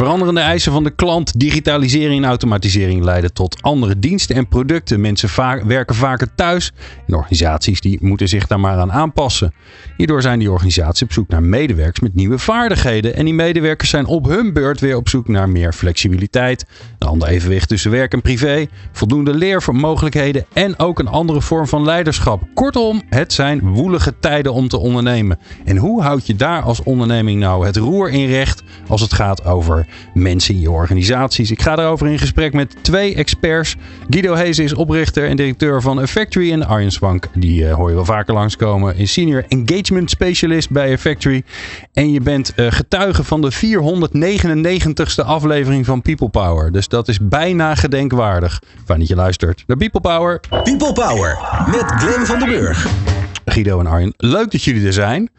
Veranderende eisen van de klant, digitalisering en automatisering leiden tot andere diensten en producten. Mensen werken vaker thuis en organisaties die moeten zich daar maar aan aanpassen. Hierdoor zijn die organisaties op zoek naar medewerkers met nieuwe vaardigheden. En die medewerkers zijn op hun beurt weer op zoek naar meer flexibiliteit, een ander evenwicht tussen werk en privé, voldoende leermogelijkheden en ook een andere vorm van leiderschap. Kortom, het zijn woelige tijden om te ondernemen. En hoe houd je daar als onderneming nou het roer in recht als het gaat over mensen in je organisaties? Ik ga daarover in gesprek met twee experts. Guido Hees is oprichter en directeur van A Factory en Arjen Swank. Die uh, hoor je wel vaker langskomen. Is senior engagement specialist bij A Factory. En je bent uh, getuige van de 499ste aflevering van People Power. Dus dat is bijna gedenkwaardig. Fijn dat je luistert naar People Power. People Power met Glenn van den Burg. Guido en Arjen, leuk dat jullie er zijn.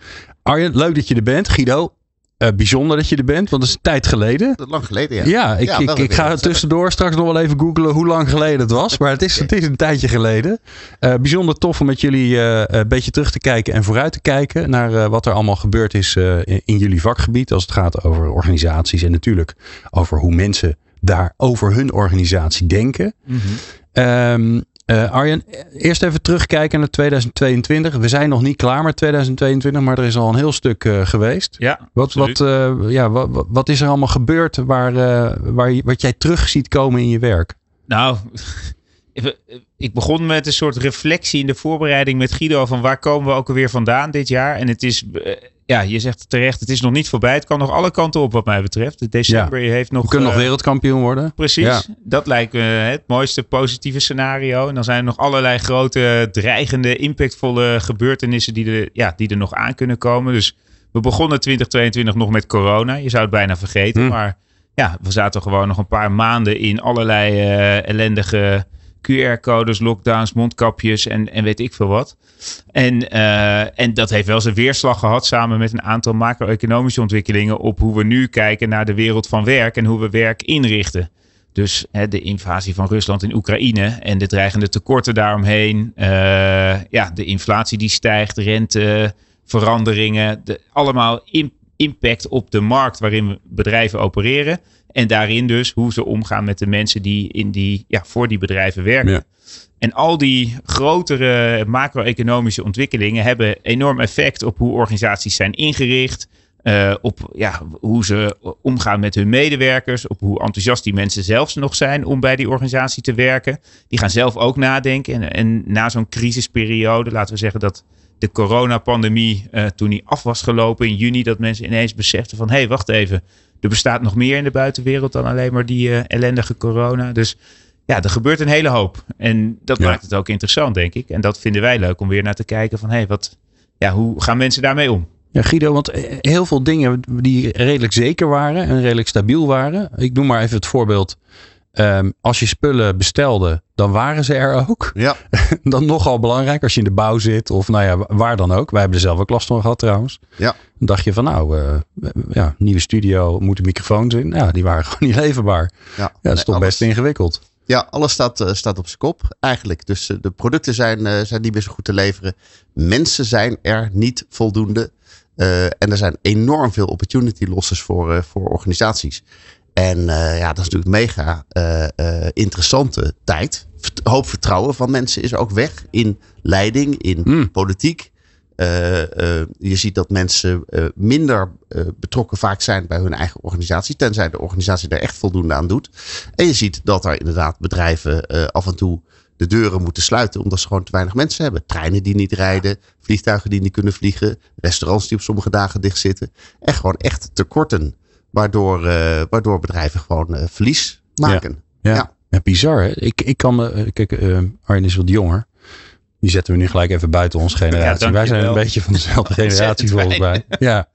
Arjen, leuk dat je er bent. Guido, uh, bijzonder dat je er bent, want dat is een tijd geleden. Dat lang geleden, ja. Ja, ik, ja, ik, ik ga tussendoor straks nog wel even googlen hoe lang geleden het was. Maar het is, okay. het is een tijdje geleden. Uh, bijzonder tof om met jullie uh, een beetje terug te kijken en vooruit te kijken naar wat er allemaal gebeurd is in, in, jullie vakgebied. Als het gaat over organisaties en natuurlijk over hoe mensen daar over hun organisatie denken. Mm -hmm. um, uh, Arjen, eerst even terugkijken naar 2022. We zijn nog niet klaar met 2022, maar er is al een heel stuk uh, geweest. Ja, wat, wat, uh, ja, wat, wat, is er allemaal gebeurd waar, waar wat jij terug ziet komen in je werk? Nou, ik begon met een soort reflectie in de voorbereiding met Guido van waar komen we ook alweer vandaan dit jaar. En het is ja, je zegt terecht, het is nog niet voorbij. Het kan nog alle kanten op wat mij betreft. De december ja. heeft nog... We kunnen uh, nog wereldkampioen worden. Precies. Ja. Dat lijkt me het mooiste positieve scenario. En dan zijn er nog allerlei grote, dreigende, impactvolle gebeurtenissen die er, ja, die er nog aan kunnen komen. Dus we begonnen 2022 nog met corona. Je zou het bijna vergeten. Hm. Maar ja, we zaten gewoon nog een paar maanden in allerlei uh, ellendige QR-codes, lockdowns, mondkapjes en, en weet ik veel wat. En, uh, en dat heeft wel zijn weerslag gehad samen met een aantal macro-economische ontwikkelingen op hoe we nu kijken naar de wereld van werk en hoe we werk inrichten. Dus hè, de invasie van Rusland in Oekraïne en de dreigende tekorten daaromheen. Uh, ja, de inflatie die stijgt, renteveranderingen. De, allemaal in, impact op de markt waarin bedrijven opereren. En daarin dus hoe ze omgaan met de mensen die, in die ja, voor die bedrijven werken. Ja. En al die grotere macro-economische ontwikkelingen hebben enorm effect op hoe organisaties zijn ingericht. Uh, op ja, hoe ze omgaan met hun medewerkers. Op hoe enthousiast die mensen zelfs nog zijn om bij die organisatie te werken. Die gaan zelf ook nadenken. En, en na zo'n crisisperiode, laten we zeggen dat de coronapandemie, uh, toen die af was gelopen in juni, dat mensen ineens beseften van hé, hey, wacht even er bestaat nog meer in de buitenwereld dan alleen maar die uh, ellendige corona. Dus ja, er gebeurt een hele hoop. En dat ja. maakt het ook interessant, denk ik. En dat vinden wij leuk om weer naar te kijken van hé, hey, wat, ja, hoe gaan mensen daarmee om? Ja, Guido, want eh, heel veel dingen die redelijk zeker waren en redelijk stabiel waren. Ik noem maar even het voorbeeld. Um, als je spullen bestelde, dan waren ze er ook. Ja. dan nogal belangrijk als je in de bouw zit of nou ja, waar dan ook. Wij hebben er zelf ook last van gehad trouwens. Ja. Dan dacht je van nou, uh, ja, nieuwe studio, moeten microfoons in. Ja, die waren gewoon niet leverbaar. Ja, ja dat is toch alles, best ingewikkeld. Ja, alles staat, uh, staat op zijn kop eigenlijk. Dus uh, de producten zijn, zijn niet meer zo goed te leveren. Mensen zijn er niet voldoende. en er zijn enorm veel opportunity losses voor, voor organisaties. En uh, ja, dat is natuurlijk mega uh, uh, interessante tijd. Hoop vertrouwen van mensen is ook weg in leiding, in mm. politiek. je ziet dat mensen minder betrokken vaak zijn bij hun eigen organisatie, tenzij de organisatie daar echt voldoende aan doet. En je ziet dat er inderdaad bedrijven af en toe de deuren moeten sluiten omdat ze gewoon te weinig mensen hebben. Treinen die niet rijden, vliegtuigen die niet kunnen vliegen, restaurants die op sommige dagen dicht zitten. En gewoon echt tekorten. Waardoor, waardoor bedrijven gewoon verlies maken. Ja, ja. ja. Bizar. Hè? Ik, ik kan me. Kijk, uh, Arjen is wat jonger. Die zetten we nu gelijk even buiten onze generatie. Wij zijn een beetje van dezelfde generatie volgens mij. Ja,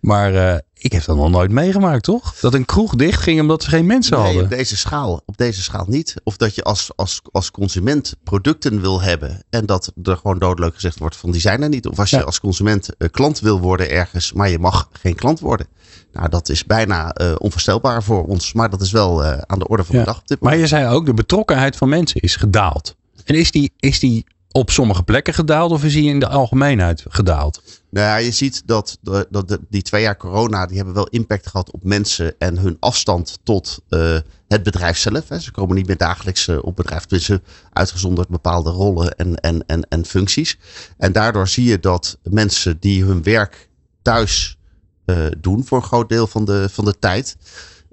maar ik heb dat nog nooit meegemaakt, toch? Dat een kroeg dicht ging omdat ze geen mensen Nee, hadden. op deze schaal. Op deze schaal niet. Of dat je als, als, als consument producten wil hebben. En dat er gewoon doodleuk gezegd wordt van die zijn er niet. Of als je Ja. als consument eh, klant wil worden ergens. Maar je mag geen klant worden. Nou, dat is bijna eh, onvoorstelbaar voor ons. Maar dat is wel eh, aan de orde van Ja. de dag op dit Maar je zei ook, de betrokkenheid van mensen is gedaald. En is die, is die op sommige plekken gedaald of is die in de algemeenheid gedaald? Nou ja, je ziet dat, de, dat de- die twee jaar corona, die hebben wel impact gehad op mensen en hun afstand tot eh, het bedrijf zelf. Hè. Ze komen niet meer dagelijks op bedrijf, tussen uitgezonderd bepaalde rollen en, en, en, en functies. En daardoor zie je dat mensen die hun werk thuis doen voor een groot deel van de, van de tijd,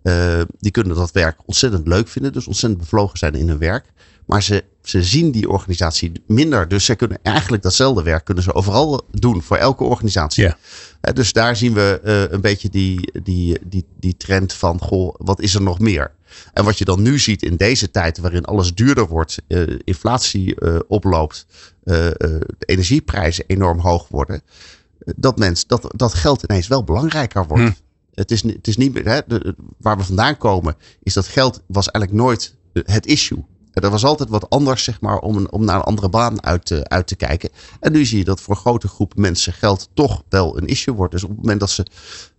eh, die kunnen dat werk ontzettend leuk vinden, dus ontzettend bevlogen zijn in hun werk. Maar ze, ze zien die organisatie minder. Dus ze kunnen eigenlijk datzelfde werk kunnen ze overal doen voor elke organisatie. Ja. Eh, dus daar zien we eh, een beetje die, die, die, die trend van, goh, wat is er nog meer? En wat je dan nu ziet in deze tijd waarin alles duurder wordt, eh, inflatie eh, oploopt, eh, eh, de energieprijzen enorm hoog worden, eh, dat, mens, dat, dat geld ineens wel belangrijker wordt. Hm. Het, is, het is niet meer, hè, de, waar we vandaan komen, is dat geld was eigenlijk nooit het issue. Er was altijd wat anders, zeg maar, om, een, om naar een andere baan uit te, uit te kijken. En nu zie je dat voor een grote groep mensen geld toch wel een issue wordt. Dus op het moment dat ze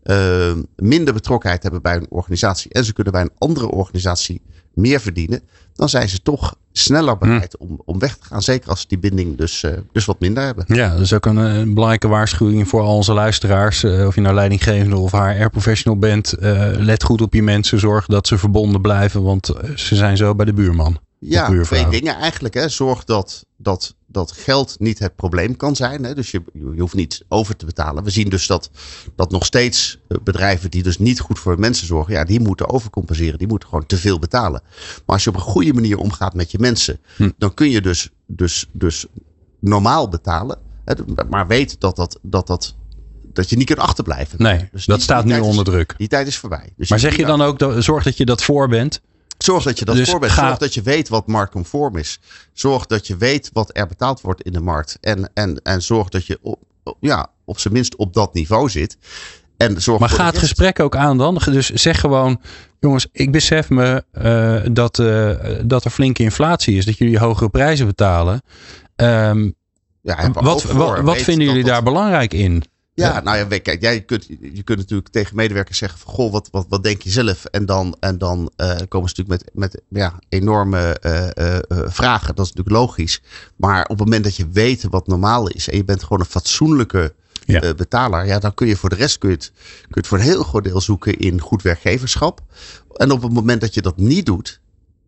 eh, minder betrokkenheid hebben bij een organisatie en ze kunnen bij een andere organisatie meer verdienen, dan zijn ze toch sneller bereid om, om weg te gaan. Zeker als ze die binding dus, eh, dus wat minder hebben. Ja, dat is ook een, eh, belangrijke waarschuwing voor al onze luisteraars. Eh, of je nou leidinggevende of HR-professional bent. let goed op je mensen. Zorg dat ze verbonden blijven, want ze zijn zo bij de buurman. Ja, twee dingen eigenlijk. Hè. Zorg dat, dat, dat geld niet het probleem kan zijn. Hè. Dus je, je hoeft niet over te betalen. We zien dus dat, dat nog steeds eh, bedrijven die dus niet goed voor mensen zorgen, ja, die moeten overcompenseren. Die moeten gewoon te veel betalen. Maar als je op een goede manier omgaat met je mensen, Hm. dan kun je dus, dus, dus normaal betalen. Hè. Maar weet dat, dat, dat, dat, dat je niet kunt achterblijven. Nee, Dus dat staat nu is- onder druk. Die tijd is voorbij. Dus Maar zeg je dan ook, zorg dat je dat voor bent? Zorg dat je dat Dus voor bent. ga- Zorg dat je weet wat marktconform is. Zorg dat je weet wat er betaald wordt in de markt. En, en, en zorg dat je op, ja, op zijn minst op dat niveau zit. En zorg Maar ga het gesprek ook aan dan. Dus zeg gewoon, jongens, ik besef me eh, dat, eh, dat er flinke inflatie is. Dat jullie hogere prijzen betalen. Ehm, Ja, wat wat, wat vinden jullie dat- daar belangrijk in? Ja, nou ja, kijk, jij kunt, je kunt natuurlijk tegen medewerkers zeggen van, goh, wat, wat, wat denk je zelf? En dan, en dan eh, komen ze natuurlijk met, met ja, enorme eh, eh, vragen. Dat is natuurlijk logisch. Maar op het moment dat je weet wat normaal is en je bent gewoon een fatsoenlijke Ja. betaler, ja, dan kun je voor de rest kun je het, kun je het voor een heel groot deel zoeken in goed werkgeverschap. En op het moment dat je dat niet doet,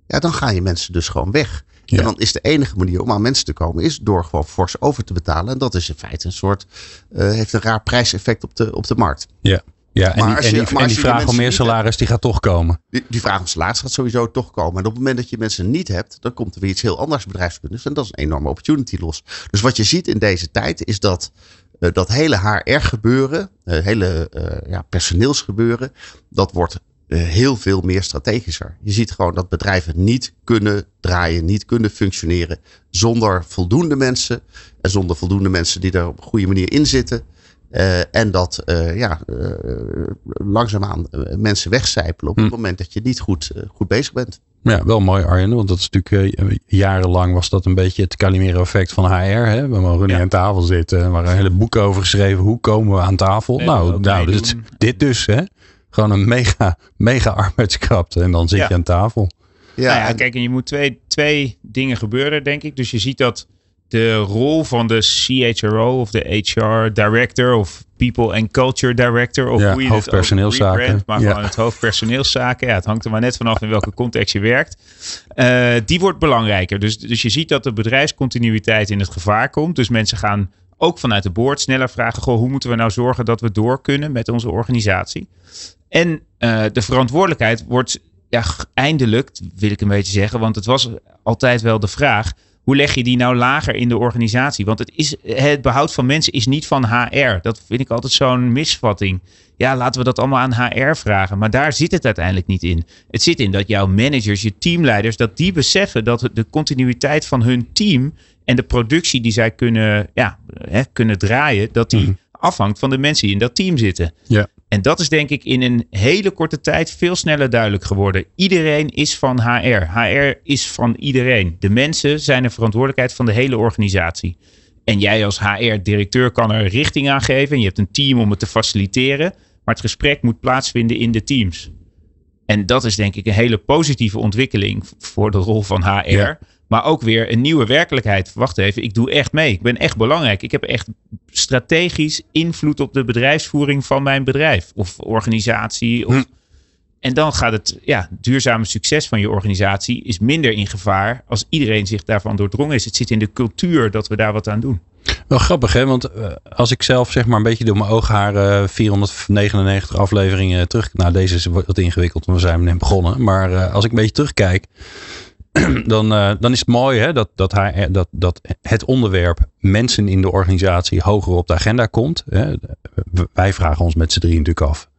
ja, dan gaan je mensen dus gewoon weg. Ja. En dan is de enige manier om aan mensen te komen, is door gewoon fors over te betalen. En dat is in feite een soort, eh, heeft een raar prijseffect op de, op de markt. Ja, ja en Maar die, en die, en vraag om meer salaris, die gaat toch komen. Die, die vraag om salaris gaat sowieso toch komen. En op het moment dat je mensen niet hebt, dan komt er weer iets heel anders bedrijfskundigs. En dat is een enorme opportunity los. Dus wat je ziet in deze tijd is dat eh, dat hele HR gebeuren, eh, hele ja, personeelsgebeuren, dat wordt heel veel meer strategischer. Je ziet gewoon dat bedrijven niet kunnen draaien, niet kunnen functioneren zonder voldoende mensen. En zonder voldoende mensen die er op een goede manier in zitten. Eh, en dat eh, ja, eh, langzaamaan eh, mensen wegcijpelen op het Hm. moment dat je niet goed, eh, goed bezig bent. Ja, wel mooi Arjen, want dat is natuurlijk eh, jarenlang was dat een beetje het Calimero effect van HR. Hè? We mogen niet Ja. aan tafel zitten. Er waren hele boeken over geschreven. Hoe komen we aan tafel? Nee, nou, nou dit, dit dus. Hè? Gewoon een mega, mega arbeidskrapte. En dan zit Ja. je aan tafel. Ja, nou ja, en- kijk, en je moet twee, twee dingen gebeuren, denk ik. Dus je ziet dat de rol van de CHRO of de HR Director of People and Culture Director, of Ja, hoe je het ook hoofdpersoneelszaken. rebrandt, maar Ja. gewoon het hoofdpersoneelszaken. Ja, het hangt er maar net vanaf in welke context je werkt. Eh, die wordt belangrijker. Dus, dus je ziet dat de bedrijfscontinuïteit in het gevaar komt. Dus mensen gaan ook vanuit de boord sneller vragen: goh, hoe moeten we nou zorgen dat we door kunnen met onze organisatie? En eh, de verantwoordelijkheid wordt ja, eindelijk, wil ik een beetje zeggen, want het was altijd wel de vraag. Hoe leg je die nou lager in de organisatie? Want het, is, het behoud van mensen is niet van HR. Dat vind ik altijd zo'n misvatting. Ja, laten we dat allemaal aan HR vragen. Maar daar zit het uiteindelijk niet in. Het zit in dat jouw managers, je teamleiders, dat die beseffen dat de continuïteit van hun team en de productie die zij kunnen, ja, hè, kunnen draaien, dat die Mhm. afhangt van de mensen die in dat team zitten. Ja. En dat is denk ik in een hele korte tijd veel sneller duidelijk geworden. Iedereen is van HR. HR is van iedereen. De mensen zijn de verantwoordelijkheid van de hele organisatie. En jij als HR-directeur kan er richting aan geven. En je hebt een team om het te faciliteren. Maar het gesprek moet plaatsvinden in de teams. En dat is denk ik een hele positieve ontwikkeling voor de rol van HR. Ja. Maar ook weer een nieuwe werkelijkheid. Wacht even, ik doe echt mee. Ik ben echt belangrijk. Ik heb echt strategisch invloed op de bedrijfsvoering van mijn bedrijf of organisatie. Of, Hm. En dan gaat het ja, duurzame succes van je organisatie is minder in gevaar als iedereen zich daarvan doordrongen is. Het zit in de cultuur dat we daar wat aan doen. Wel grappig, hè? Want eh, als ik zelf zeg maar een beetje door mijn oogharen 499 afleveringen terug... Nou, deze is wat ingewikkeld, want we zijn net begonnen. Maar eh, als ik een beetje terugkijk, dan, eh, dan is het mooi hè, dat, dat, haar, dat, dat het onderwerp mensen in de organisatie hoger op de agenda komt. Hè. Wij vragen ons met z'n drieën natuurlijk af.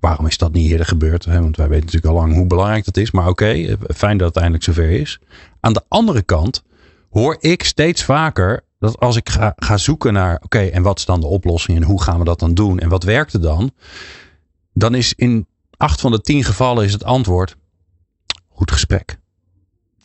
Waarom is dat niet eerder gebeurd? Want wij weten natuurlijk al lang hoe belangrijk dat is. Maar oké, eh, fijn dat het eindelijk zover is. Aan de andere kant hoor ik steeds vaker dat als ik ga, ga zoeken naar, oké, en wat is dan de oplossing en hoe gaan we dat dan doen en wat werkt er dan? Dan is in acht van de tien gevallen is het antwoord goed gesprek.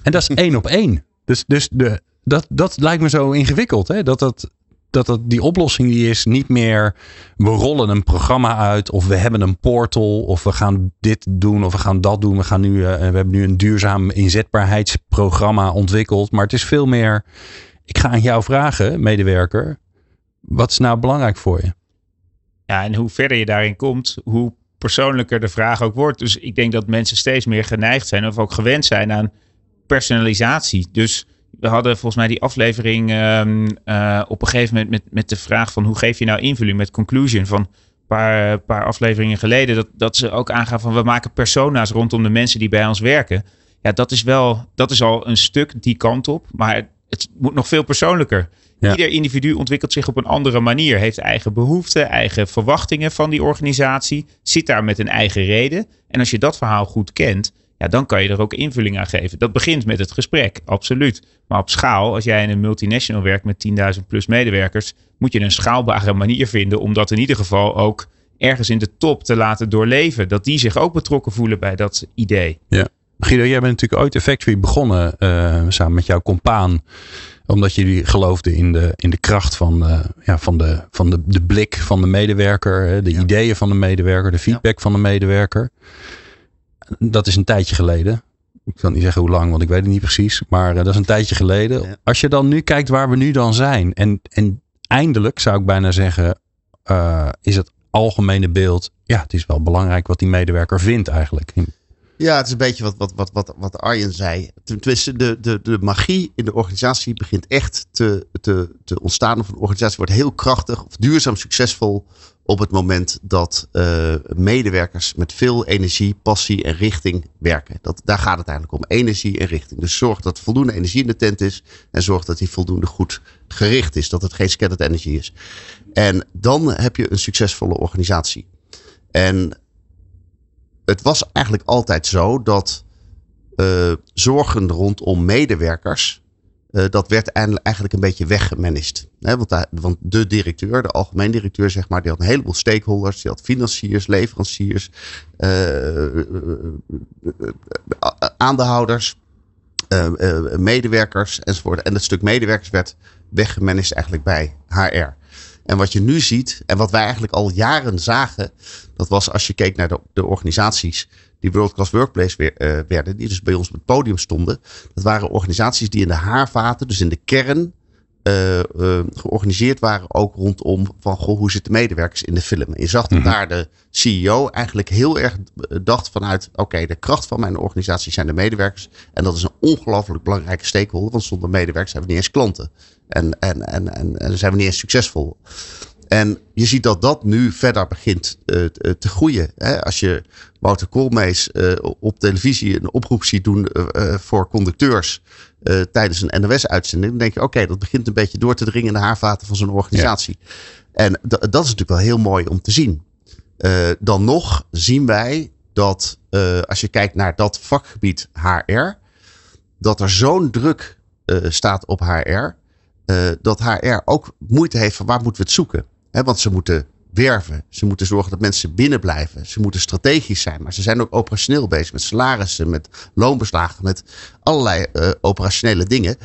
En dat is één op één. Dus, dus de, dat, dat lijkt me zo ingewikkeld. Hè? Dat, dat, dat, dat die oplossing die is niet meer we rollen een programma uit of we hebben een portal of we gaan dit doen of we gaan dat doen. We, gaan nu, eh, we hebben nu een duurzaam inzetbaarheidsprogramma ontwikkeld. Maar het is veel meer, ik ga aan jou vragen, medewerker, wat is nou belangrijk voor je? Ja, en hoe verder je daarin komt, hoe persoonlijker de vraag ook wordt. Dus ik denk dat mensen steeds meer geneigd zijn of ook gewend zijn aan personalisatie. Dus we hadden volgens mij die aflevering ehm, eh, op een gegeven moment met, met de vraag van hoe geef je nou invulling met conclusion van een paar, paar afleveringen geleden. Dat, dat ze ook aangaan van we maken persona's rondom de mensen die bij ons werken. Ja, dat is wel, dat is al een stuk die kant op. Maar het moet nog veel persoonlijker. Ja. Ieder individu ontwikkelt zich op een andere manier. Heeft eigen behoeften, eigen verwachtingen van die organisatie. Zit daar met een eigen reden. En als je dat verhaal goed kent, ja, dan kan je er ook invulling aan geven. Dat begint met het gesprek, absoluut. Maar op schaal, als jij in een multinational werkt met 10.000 plus medewerkers, moet je een schaalbare manier vinden om dat in ieder geval ook ergens in de top te laten doorleven. Dat die zich ook betrokken voelen bij dat idee. Guido, jij bent natuurlijk ooit de Factory begonnen eh, samen met jouw compaan. Omdat jullie geloofden in de, in de kracht van, eh, ja, van, de, van de, de blik van de medewerker. De Ja. ideeën van de medewerker. De feedback van de medewerker. Dat is een tijdje geleden. Ik kan niet zeggen hoe lang, want ik weet het niet precies. Maar eh, dat is een tijdje geleden. Ja. Als je dan nu kijkt waar we nu dan zijn. En, en eindelijk zou ik bijna zeggen. eh, is het algemene beeld. Ja, het is wel belangrijk wat die medewerker vindt eigenlijk. Ja, het is een beetje wat, wat, wat, wat, wat Arjen zei. Tenminste, de, de, de magie in de organisatie begint echt te, te, te ontstaan. Of een organisatie wordt heel krachtig of duurzaam succesvol op het moment dat eh, medewerkers met veel energie, passie en richting werken. Dat, daar gaat het eigenlijk om. Energie en richting. Dus zorg dat voldoende energie in de tent is. En zorg dat die voldoende goed gericht is. Dat het geen scattered energie is. En dan heb je een succesvolle organisatie. En het was eigenlijk altijd zo dat eh, zorgen rondom medewerkers. Eh, dat werd eigenlijk een beetje weggemanaged. Want, want de directeur, de algemeen directeur, zeg maar, die had een heleboel stakeholders. Die had financiers, leveranciers, eh, aandeelhouders, medewerkers enzovoort. En dat stuk medewerkers werd weggemanaged eigenlijk bij HR. En wat je nu ziet, en wat wij eigenlijk al jaren zagen, dat was als je keek naar de, de organisaties die World Class Workplace weer, eh, werden, die dus bij ons op het podium stonden. Dat waren organisaties die in de haarvaten, dus in de kern, eh, eh, georganiseerd waren ook rondom van goh, hoe zitten medewerkers in de film. En je zag dat Mhm. daar de CEO eigenlijk heel erg dacht vanuit, oké, de kracht van mijn organisatie zijn de medewerkers. En dat is een ongelooflijk belangrijke stakeholder, want zonder medewerkers zijn we niet eens klanten. En, en, en, en, en zijn we niet eens succesvol. En je ziet dat dat nu verder begint eh, te- te groeien. Hè? Als je Wouter Koolmees eh, op televisie een oproep ziet doen eh, eh, voor conducteurs eh, tijdens een NOS-uitzending, dan denk je, oké, dat begint een beetje door te dringen in de haarvaten van zo'n organisatie. En da- dat is natuurlijk wel heel mooi om te zien. Eh, dan nog zien wij dat eh, als je kijkt naar dat vakgebied HR, dat er zo'n druk eh, staat op HR, eh, dat HR ook moeite heeft van waar moeten we het zoeken. Want ze moeten werven. Ze moeten zorgen dat mensen binnen blijven. Ze moeten strategisch zijn. Maar ze zijn ook operationeel bezig met salarissen, met loonbeslagen, met allerlei uh, operationele dingen.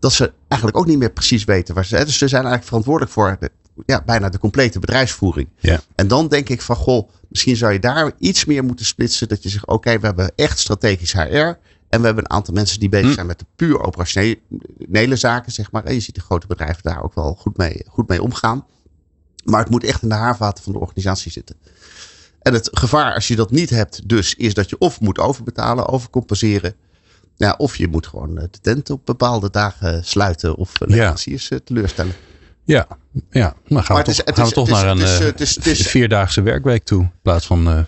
Dat ze eigenlijk ook niet meer precies weten waar ze zijn. Dus ze zijn eigenlijk verantwoordelijk voor de, ja, bijna de complete bedrijfsvoering. Ja. En dan denk ik van, goh, misschien zou je daar iets meer moeten splitsen. Dat je zegt, oké, we hebben echt strategisch HR. En we hebben een aantal mensen die bezig hm. zijn met de puur operationele zaken, zeg maar. En je ziet de grote bedrijven daar ook wel goed mee, goed mee omgaan. Maar het moet echt in de haarvaten van de organisatie zitten. En het gevaar als je dat niet hebt, dus, is dat je of moet overbetalen, overcompenseren. Ja, of je moet gewoon eh, de tent op bepaalde dagen sluiten of leveranciers ja. teleurstellen. Ja, ja. dan gaan we toch, gaan we toch naar een uh, vierdaagse werkweek toe. In plaats van uh,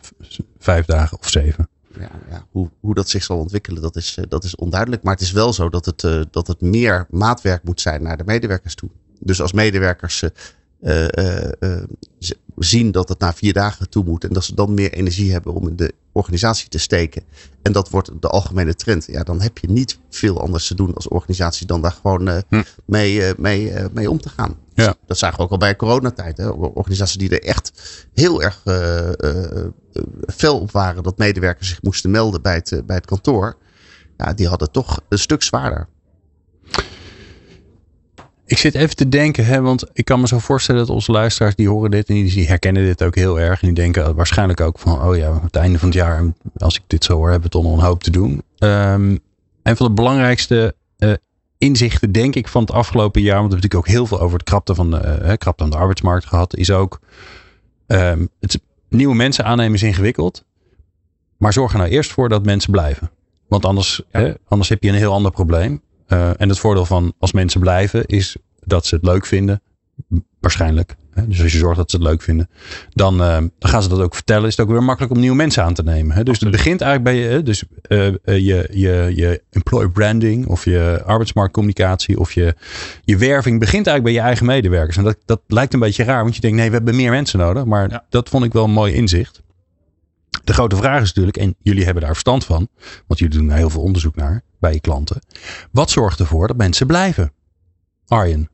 vijf dagen of zeven. Ja, ja. Hoe, hoe dat zich zal ontwikkelen, dat is, dat is onduidelijk. Maar het is wel zo dat het, dat het meer maatwerk moet zijn naar de medewerkers toe. Dus als medewerkers uh, zien dat het na vier dagen toe moet. En dat ze dan meer energie hebben om in de organisatie te steken. En dat wordt de algemene trend. Ja, dan heb je niet veel anders te doen als organisatie dan daar gewoon hm. mee, mee, mee om te gaan. Ja. Dat zagen we ook al bij coronatijd. Hè? Organisaties die er echt heel erg fel op waren dat medewerkers zich moesten melden bij het, bij het kantoor. Ja, die hadden toch een stuk zwaarder. Ik zit even te denken, hè, want ik kan me zo voorstellen dat onze luisteraars die horen dit en die herkennen dit ook heel erg. En die denken waarschijnlijk ook van, oh ja, het einde van het jaar, als ik dit zo hoor, hebben we toch nog een hoop te doen. Um, een van de belangrijkste uh, inzichten, denk ik, van het afgelopen jaar, want we hebben natuurlijk ook heel veel over het krapte van de, uh, krapte aan de arbeidsmarkt gehad, is ook um, het, nieuwe mensen aannemen is ingewikkeld. Maar zorg er nou eerst voor dat mensen blijven. Want anders, ja. hè, anders heb je een heel ander probleem. Uh, en het voordeel van als mensen blijven is dat ze het leuk vinden. Waarschijnlijk. Hè? Dus als je zorgt dat ze het leuk vinden, dan, uh, dan gaan ze dat ook vertellen. Is het ook weer makkelijk om nieuwe mensen aan te nemen. Hè? Dus het begint eigenlijk bij je, dus, uh, je, je, je employer branding of je arbeidsmarktcommunicatie of je, je werving begint eigenlijk bij je eigen medewerkers. En dat, dat lijkt een beetje raar, want je denkt nee, we hebben meer mensen nodig. Maar ja. dat vond ik wel een mooi inzicht. De grote vraag is natuurlijk, en jullie hebben daar verstand van, want jullie doen daar heel veel onderzoek naar bij je klanten. Wat zorgt ervoor dat mensen blijven? Arjen.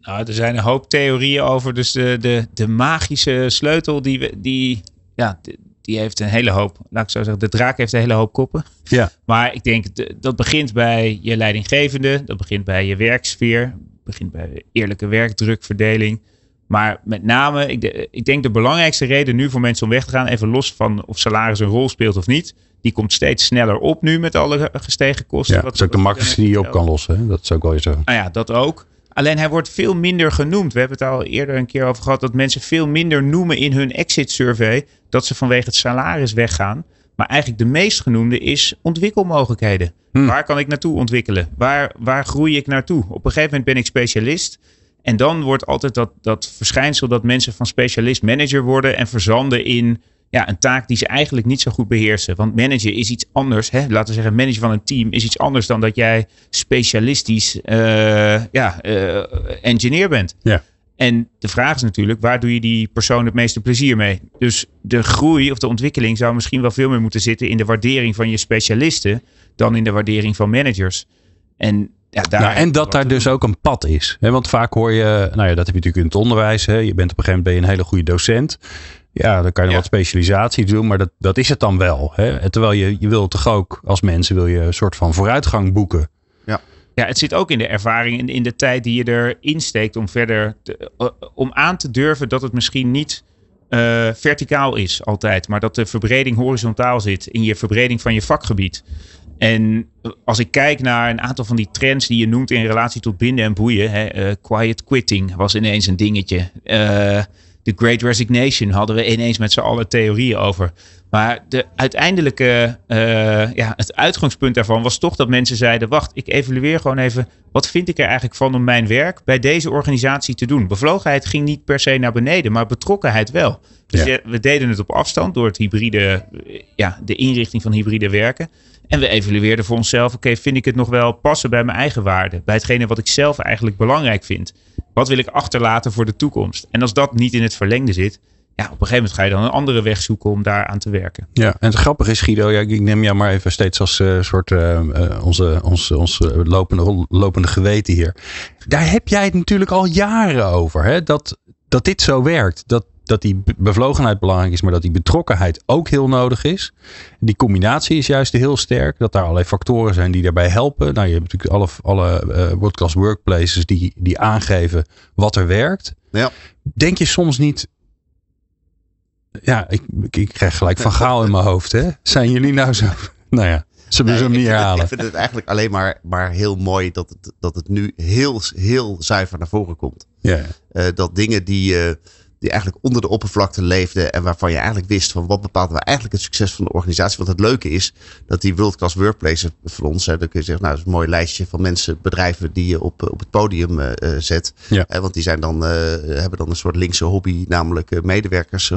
Nou, er zijn een hoop theorieën over. Dus de, de, de magische sleutel, die, die, ja, die heeft een hele hoop, laat ik zo zeggen, de draak heeft een hele hoop koppen. Ja. Maar ik denk, dat begint bij je leidinggevende, dat begint bij je werksfeer, begint bij eerlijke werkdrukverdeling. Maar met name, ik, ik, denk de belangrijkste reden nu voor mensen om weg te gaan, even los van of salaris een rol speelt of niet, die komt steeds sneller op nu met alle gestegen kosten. Ja, dat is ook de makkelijkste die je op kan lossen. Hè? Dat is ook wel je zo. Nou ja, dat ook. Alleen hij wordt veel minder genoemd. We hebben het al eerder een keer over gehad dat mensen veel minder noemen in hun exit survey dat ze vanwege het salaris weggaan. Maar eigenlijk de meest genoemde is ontwikkelmogelijkheden. Hmm. Waar kan ik naartoe ontwikkelen? Waar, waar groei ik naartoe? Op een gegeven moment ben ik specialist. En dan wordt altijd dat, dat verschijnsel dat mensen van specialist manager worden en verzanden in ja, een taak die ze eigenlijk niet zo goed beheersen. Want manager is iets anders. Hè? Laten we zeggen, manager van een team is iets anders dan dat jij specialistisch uh, ja, uh, engineer bent. Ja. En de vraag is natuurlijk, waar doe je die persoon het meeste plezier mee? Dus de groei of de ontwikkeling zou misschien wel veel meer moeten zitten in de waardering van je specialisten dan in de waardering van managers. En ja, daar nou, en dat daar dus ook een pad is. Hè? Want vaak hoor je, nou ja, dat heb je natuurlijk in het onderwijs. Hè? Je bent op een gegeven moment ben je een hele goede docent. Ja, dan kan je ja. wat specialisatie doen, maar dat, dat is het dan wel. Hè? Terwijl je, je wil toch ook als mensen wil je een soort van vooruitgang boeken. Ja. Ja, het zit ook in de ervaring en in, de tijd die je erin steekt om verder te, uh, om aan te durven dat het misschien niet uh, verticaal is altijd, maar dat de verbreding horizontaal zit in je verbreding van je vakgebied. En als ik kijk naar een aantal van die trends die je noemt in relatie tot binden en boeien. Hè, uh, quiet quitting was ineens een dingetje. Uh, de Great Resignation hadden we ineens met z'n allen theorieën over. Maar de uiteindelijke, uh, ja, het uitgangspunt daarvan was toch dat mensen zeiden: Wacht, ik evalueer gewoon even. Wat vind ik er eigenlijk van om mijn werk bij deze organisatie te doen? Bevlogenheid ging niet per se naar beneden, maar betrokkenheid wel. Dus ja. we deden het op afstand door het hybride, ja, de inrichting van hybride werken. En we evalueerden voor onszelf: oké, vind ik het nog wel passen bij mijn eigen waarden? Bij hetgene wat ik zelf eigenlijk belangrijk vind. Wat wil ik achterlaten voor de toekomst? En als dat niet in het verlengde zit, ja, op een gegeven moment ga je dan een andere weg zoeken om daar aan te werken. Ja, en het grappige is, Guido, ja, ik neem jou maar even steeds als uh, soort uh, onze, onze, onze lopende, lopende geweten hier. Daar heb jij het natuurlijk al jaren over. Hè? Dat dat dit zo werkt. Dat, dat die bevlogenheid belangrijk is, maar dat die betrokkenheid ook heel nodig is. Die combinatie is juist heel sterk. Dat daar allerlei factoren zijn die daarbij helpen. Nou, je hebt natuurlijk alle, alle uh, world-class workplaces die, die aangeven wat er werkt. Ja. Denk je soms niet. Ja, ik, ik krijg gelijk van Gaal in mijn hoofd. Hè? Zijn jullie nou zo. Nou ja. Ze nee, hem niet herhalen. ik vind het eigenlijk alleen maar, maar heel mooi dat het, dat het nu heel, heel zuiver naar voren komt. Ja. Uh, dat dingen die, uh, die eigenlijk onder de oppervlakte leefden en waarvan je eigenlijk wist van wat bepaalt nou eigenlijk het succes van de organisatie. Want het leuke is dat die World Class Workplaces voor ons, hè, dan kun je zeggen, nou dat is een mooi lijstje van mensen, bedrijven die je op, op het podium uh, zet. Ja. Hè, want die zijn dan, uh, hebben dan een soort linkse hobby, namelijk uh, medewerkers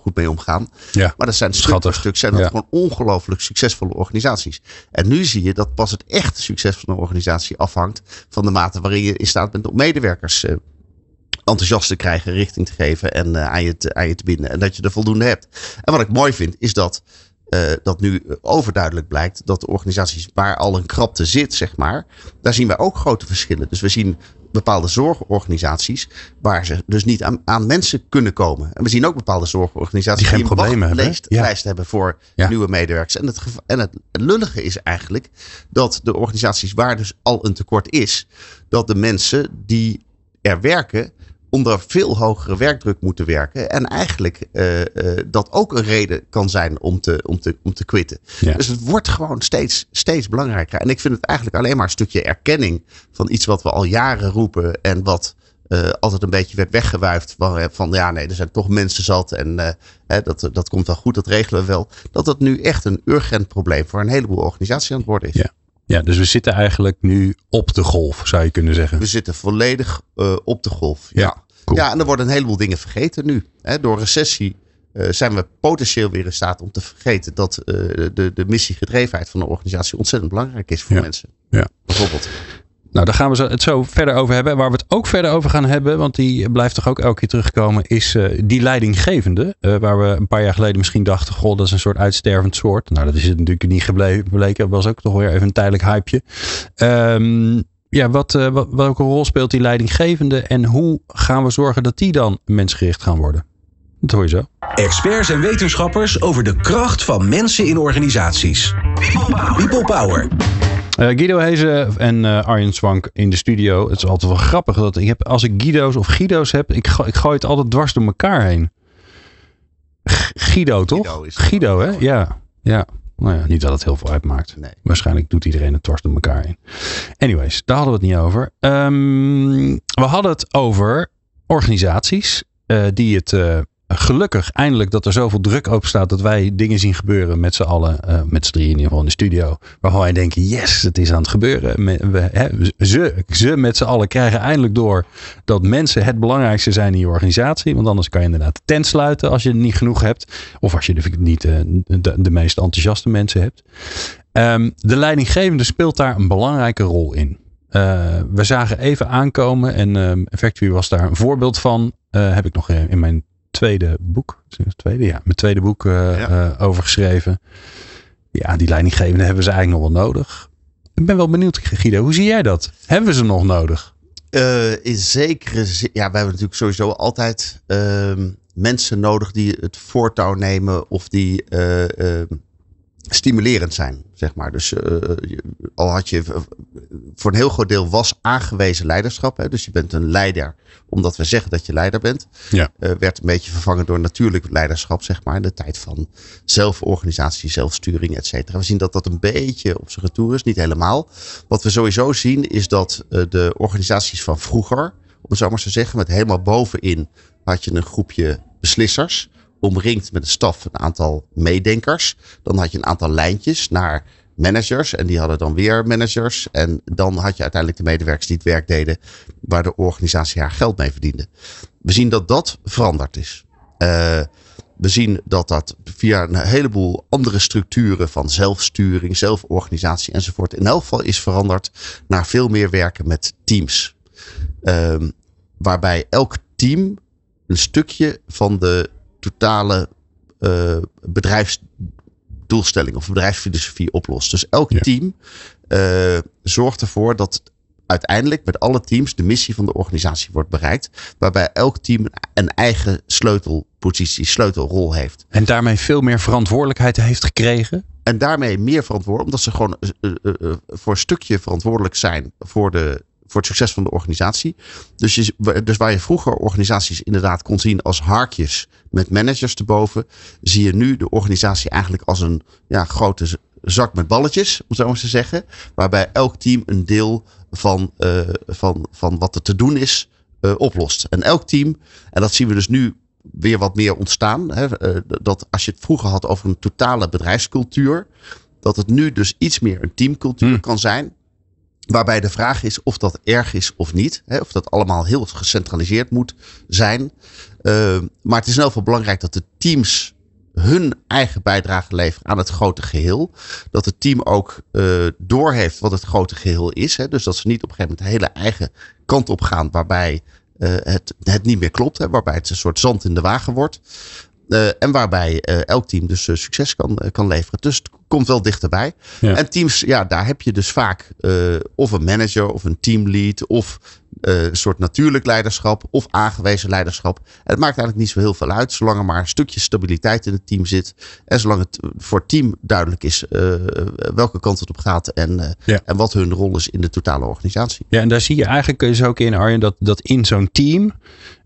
goed mee omgaan. Ja. Maar dat zijn stuk voor stuk zijn dat ja. gewoon ongelooflijk succesvolle organisaties. En nu zie je dat pas het echte succes van een organisatie afhangt van de mate waarin je in staat bent om medewerkers enthousiast te krijgen, richting te geven en uh, aan, je te, aan je te binden. En dat je er voldoende hebt. En wat ik mooi vind, is dat, uh, dat nu overduidelijk blijkt dat de organisaties waar al een krapte zit, zeg maar, daar zien wij ook grote verschillen. Dus we zien bepaalde zorgorganisaties waar ze dus niet aan, aan mensen kunnen komen. En we zien ook bepaalde zorgorganisaties die, geen die problemen hebben. Lijst, ja. lijst hebben voor ja. nieuwe medewerkers. En het, en het lullige is eigenlijk dat de organisaties waar dus al een tekort is, dat de mensen die er werken, onder veel hogere werkdruk moeten werken. En eigenlijk uh, uh, dat ook een reden kan zijn om te, om te, om te quitten. Ja. Dus het wordt gewoon steeds, steeds belangrijker. En ik vind het eigenlijk alleen maar een stukje erkenning van iets wat we al jaren roepen. En wat uh, altijd een beetje werd weggewuifd. Van, van ja, nee, er zijn toch mensen zat. En hè, dat, dat komt wel goed, dat regelen we wel. Dat het nu echt een urgent probleem voor een heleboel organisaties aan het worden is. Ja. Ja, dus we zitten eigenlijk nu op de golf, zou je kunnen zeggen. We zitten volledig uh, op de golf. Ja. ja. Cool. Ja, en er worden een heleboel dingen vergeten nu. Hè, door recessie uh, zijn we potentieel weer in staat om te vergeten dat uh, de, de missiegedrevenheid van de organisatie ontzettend belangrijk is voor ja. mensen. Ja. Bijvoorbeeld. Nou, daar gaan we het zo verder over hebben. Waar we het ook verder over gaan hebben, want die blijft toch ook elke keer terugkomen, is uh, die leidinggevende. Uh, waar we een paar jaar geleden misschien dachten, goh, dat is een soort uitstervend soort. Nou, dat is het natuurlijk niet gebleken. Dat was ook toch weer even een tijdelijk hypeje. Um, ja, wat, uh, wat, welke rol speelt die leidinggevende en hoe gaan we zorgen dat die dan mensgericht gaan worden? Dat hoor je zo. Experts en wetenschappers over de kracht van mensen in organisaties. People Power. People Power. Uh, Guido Hezen en uh, Arjen Swank in de studio. Het is altijd wel grappig dat ik heb, als ik Guido's of Guido's heb, ik, ik gooi het altijd dwars door elkaar heen. G Guido, toch? Guido, is Guido hè? Ja. ja. Nou ja, niet dat het heel veel uitmaakt. Nee. Waarschijnlijk doet iedereen het dwars door elkaar heen. Anyways, daar hadden we het niet over. Um, we hadden het over organisaties uh, die het gelukkig eindelijk dat er zoveel druk op staat dat wij dingen zien gebeuren met z'n allen, uh, met z'n drieën in ieder geval in de studio. Waarvan wij denken, yes, het is aan het gebeuren. We, ze, ze met z'n allen krijgen eindelijk door dat mensen het belangrijkste zijn in je organisatie. Want anders kan je inderdaad de tent sluiten als je niet genoeg hebt. Of als je niet uh, de, de meest enthousiaste mensen hebt. Um, de leidinggevende speelt daar een belangrijke rol in. Uh, we zagen even aankomen en uh, Factory was daar een voorbeeld van. Heb ik nog in mijn tweede boek, tweede, ja, mijn tweede boek uh, ja. uh, over geschreven. Ja, die leidinggevende hebben ze eigenlijk nog wel nodig. Ik ben wel benieuwd, Guido, hoe zie jij dat? Hebben we ze nog nodig? Uh, in zekere zin, ja, we hebben natuurlijk sowieso altijd mensen nodig die het voortouw nemen of die stimulerend zijn, zeg maar. Dus uh, al had je voor een heel groot deel was aangewezen leiderschap. Hè? Dus je bent een leider omdat we zeggen dat je leider bent. Ja. Uh, werd een beetje vervangen door natuurlijk leiderschap, zeg maar. In de tijd van zelforganisatie, zelfsturing, et cetera. We zien dat dat een beetje op zijn retour is, niet helemaal. Wat we sowieso zien is dat de organisaties van vroeger, om het zo maar te zeggen, met helemaal bovenin had je een groepje beslissers omringd met een staf een aantal meedenkers. Dan had je een aantal lijntjes naar managers. En die hadden dan weer managers. En dan had je uiteindelijk de medewerkers die het werk deden. Waar de organisatie haar geld mee verdiende. We zien dat dat veranderd is. Uh, we zien dat dat via een heleboel andere structuren van zelfsturing, zelforganisatie enzovoort. in elk geval is veranderd naar veel meer werken met teams. Uh, waarbij elk team een stukje van de totale uh, bedrijfsdoelstelling of bedrijfsfilosofie oplost. Dus elk Ja. team uh, zorgt ervoor dat uiteindelijk met alle teams de missie van de organisatie wordt bereikt. Waarbij elk team een eigen sleutelpositie, sleutelrol heeft. En daarmee veel meer verantwoordelijkheid heeft gekregen. En daarmee meer verantwoordelijk, omdat ze gewoon uh, uh, voor een stukje verantwoordelijk zijn voor, de, voor het succes van de organisatie. Dus, je, dus waar je vroeger organisaties inderdaad kon zien als haakjes met managers erboven, zie je nu de organisatie eigenlijk als een ja, grote zak met balletjes, om zo maar te zeggen. Waarbij elk team een deel van, uh, van, van wat er te doen is, uh, oplost. En elk team, en dat zien we dus nu weer wat meer ontstaan. Hè, uh, dat als je het vroeger had over een totale bedrijfscultuur, dat het nu dus iets meer een teamcultuur hmm. kan zijn. Waarbij de vraag is of dat erg is of niet. Hè, of dat allemaal heel gecentraliseerd moet zijn. maar het is in ieder geval belangrijk dat de teams hun eigen bijdrage leveren aan het grote geheel. Dat het team ook uh, doorheeft wat het grote geheel is. Hè? Dus dat ze niet op een gegeven moment de hele eigen kant op gaan waarbij uh, het, het niet meer klopt. Hè? Waarbij het een soort zand in de wagen wordt. Uh, en waarbij elk team dus succes kan, kan leveren. Dus het komt wel dichterbij. Ja. En teams, ja, daar heb je dus vaak of een manager of een teamlead of uh, een soort natuurlijk leiderschap of aangewezen leiderschap. En het maakt eigenlijk niet zo heel veel uit, zolang er maar een stukje stabiliteit in het team zit. En zolang het voor het team duidelijk is uh, welke kant het op gaat en, uh, ja. en wat hun rol is in de totale organisatie. Ja, en daar zie je eigenlijk dus ook in, Arjen, dat, dat in zo'n team.